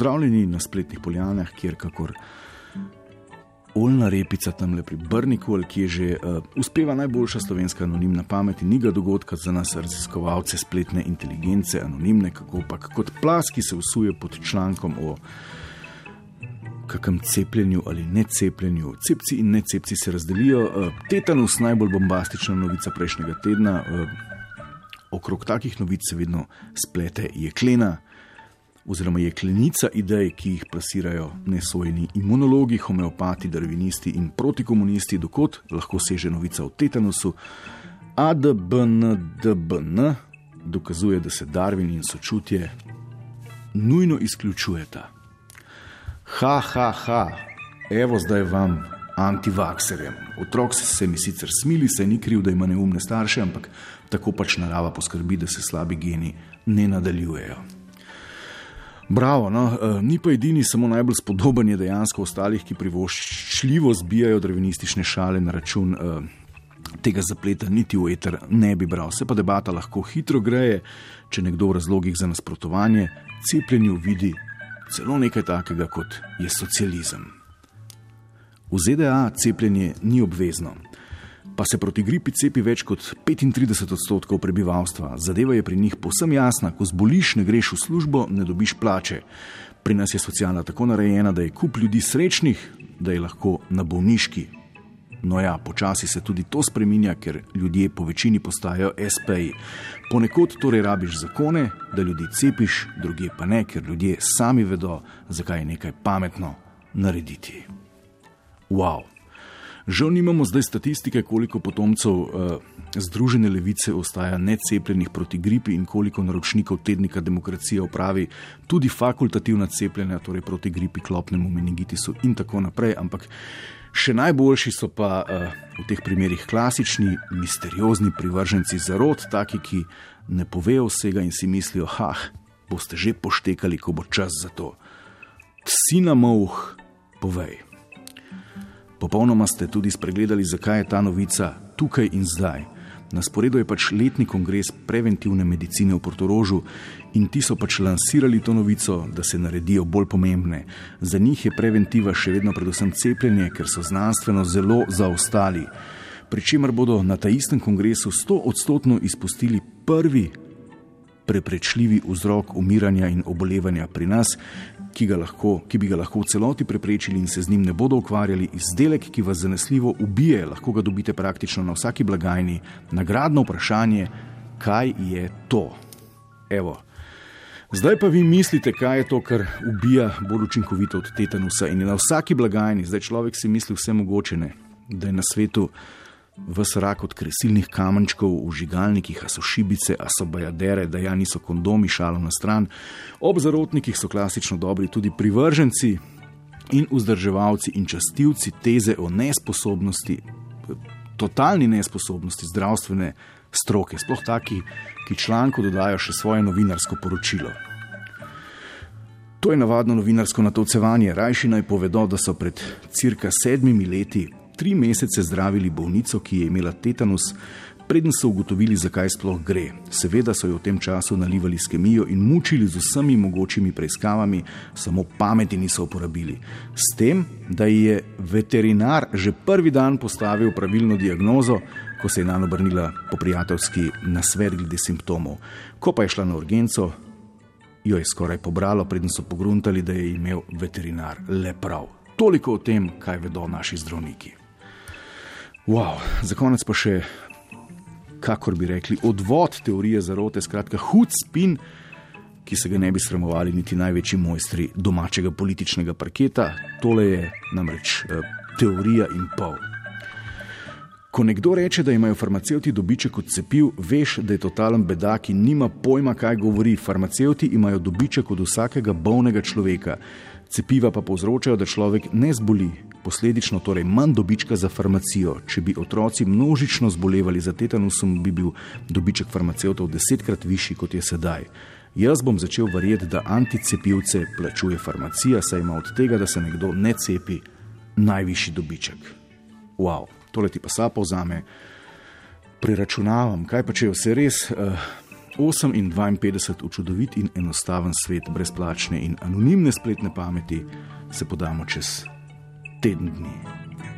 Pozdravljeni na spletnih poljanah, kjer kakor oljna repica tam le pri Brniku, ki je že uh, uspeva najboljša slovenska anonimna pamet in niga dogodka za nas, raziskovalce spletne inteligence, anonimne, kako pa kot plas, ki se usuje pod člankom o kakem cepljenju ali necepljenju. Cepci in necepci se razdelijo. Uh, tetanus, najbolj bombastična novica prejšnjega tedna. Uh, okrog takih novic se vedno splete jeklena oziroma jeklenica idej, ki jih plasirajo nesojeni imunologi, homeopati, darvinisti in protikomunisti, dokot lahko seže novica o tetanusu. ADBNDBN dokazuje, da se Darwin in sočutje nujno izključujeta. Ha, ha, ha, evo zdaj vam, antivakserjem. Otrok se mi sicer smili, saj ni kriv, da ima neumne starše, ampak tako pač narava poskrbi, da se slabi geni ne nadaljujejo. Bravo, no? E, ni pa edini, samo najbolj spodoben je dejansko ostalih, ki privoščljivo zbijajo drevenistične šale na račun e, tega zapleta, niti v eter ne bi bral. Se pa debata lahko hitro greje, če nekdo v razlogih za nasprotovanje cepljenju vidi celo nekaj takega, kot je socializem. V ZDA cepljenje ni obvezno pa se proti gripi cepi več kot 35 odstotkov prebivalstva. Zadeva je pri njih posem jasna: ko zboliš, ne greš v službo, ne dobiš plače. Pri nas je socialna tako narejena, da je kup ljudi srečnih, da je lahko na bolniški. No ja, počasi se tudi to spreminja, ker ljudje po večini postajajo SP-ji. Ponekod torej rabiš zakone, da ljudi cepiš, druge pa ne, ker ljudje sami vedo, zakaj je nekaj pametno narediti. Wow! Žal nimamo zdaj statistike, koliko potomcev uh, Združene levice ostaja necepljenih proti gripi in koliko naročnikov tednika Demokracija opravi tudi fakultativna cepljenja, torej proti gripi, klopnemu meningitisu in tako naprej. Ampak še najboljši so pa uh, v teh primerih klasični, misteriozni privrženci zarod, taki, ki ne povejo vsega in si mislijo, ah, boste že poštekali, ko bo čas za to. Psi na moh, povej. Popolnoma ste tudi spregledali, zakaj je ta novica tukaj in zdaj. Na sporedu je pač letni kongres preventivne medicine v Portorožu in ti so pač lansirali to novico, da se naredijo bolj pomembne. Za njih je preventiva še vedno predvsem cepljenje, ker so znanstveno zelo zaostali. Pričemer bodo na ta istem kongresu 100 odstotno izpustili prvi preprečljivi vzrok umiranja in obolevanja pri nas, ki, lahko, ki bi ga lahko v celoti preprečili in se z njim ne bodo ukvarjali, izdelek, ki vas zanesljivo ubije, lahko ga dobite praktično na vsaki blagajni. Nagradno vprašanje, kaj je to? Evo. Zdaj pa vi mislite, kaj je to, kar ubija bolj učinkovito od tetanusa in je na vsaki blagajni, zdaj človek si misli vse mogoče, da je na svetu vse rak od kresilnih kamenčkov v žigalnikih, a so šibice, a so bajadere, da ja niso kondomi, šalo na stran. Ob zarotnikih so klasično dobri tudi privrženci in vzdrževalci in častilci teze o nesposobnosti, totalni nesposobnosti zdravstvene stroke, sploh taki, ki članku dodajo še svoje novinarsko poročilo. To je navadno novinarsko natolcevanje. Rajši naj povedo, da so pred cirka sedmimi leti tri mesece zdravili bolnico, ki je imela tetanus, preden so ugotovili, zakaj sploh gre. Seveda so jo v tem času nalivali s kemijo in mučili z vsemi mogočimi preiskavami, samo pameti niso uporabili. S tem, da je veterinar že prvi dan postavil pravilno diagnozo, ko se je na njo obrnila po prijateljski nasvet glede simptomov. Ko pa je šla na urgenco, jo je skoraj pobralo, preden so pogruntali, da je imel veterinar le prav. Toliko o tem, kaj vedo naši zdravniki. Wow, za konec pa še, kako bi rekli, odvod teorije zarote, skratka, hud spin, ki se ga ne bi sramovali niti največji mojstri domačega političnega parketa. Tole je namreč eh, teorija in pol. Ko nekdo reče, da imajo farmacevti dobiček od cepiv, veš, da je totalen bedak in nima pojma, kaj govori. Farmacevti imajo dobiček od vsakega bolnega človeka. Cepiva pa povzročajo, da človek ne zboli, posledično torej manj dobička za farmacijo. Če bi otroci množično zbolevali za tetanusom, bi bil dobiček farmacevtov desetkrat višji kot je sedaj. Jaz bom začel verjeti, da anticepivce plačuje farmacija, saj ima od tega, da se nekdo ne cepi, najvišji dobiček. Wow, tole ti pa sa povzame. Preračunavam, kaj pa če je vse res. Uh, 8 in 52 v čudovit in enostaven svet brezplačne in anonimne spletne pameti se podamo čez teden dni.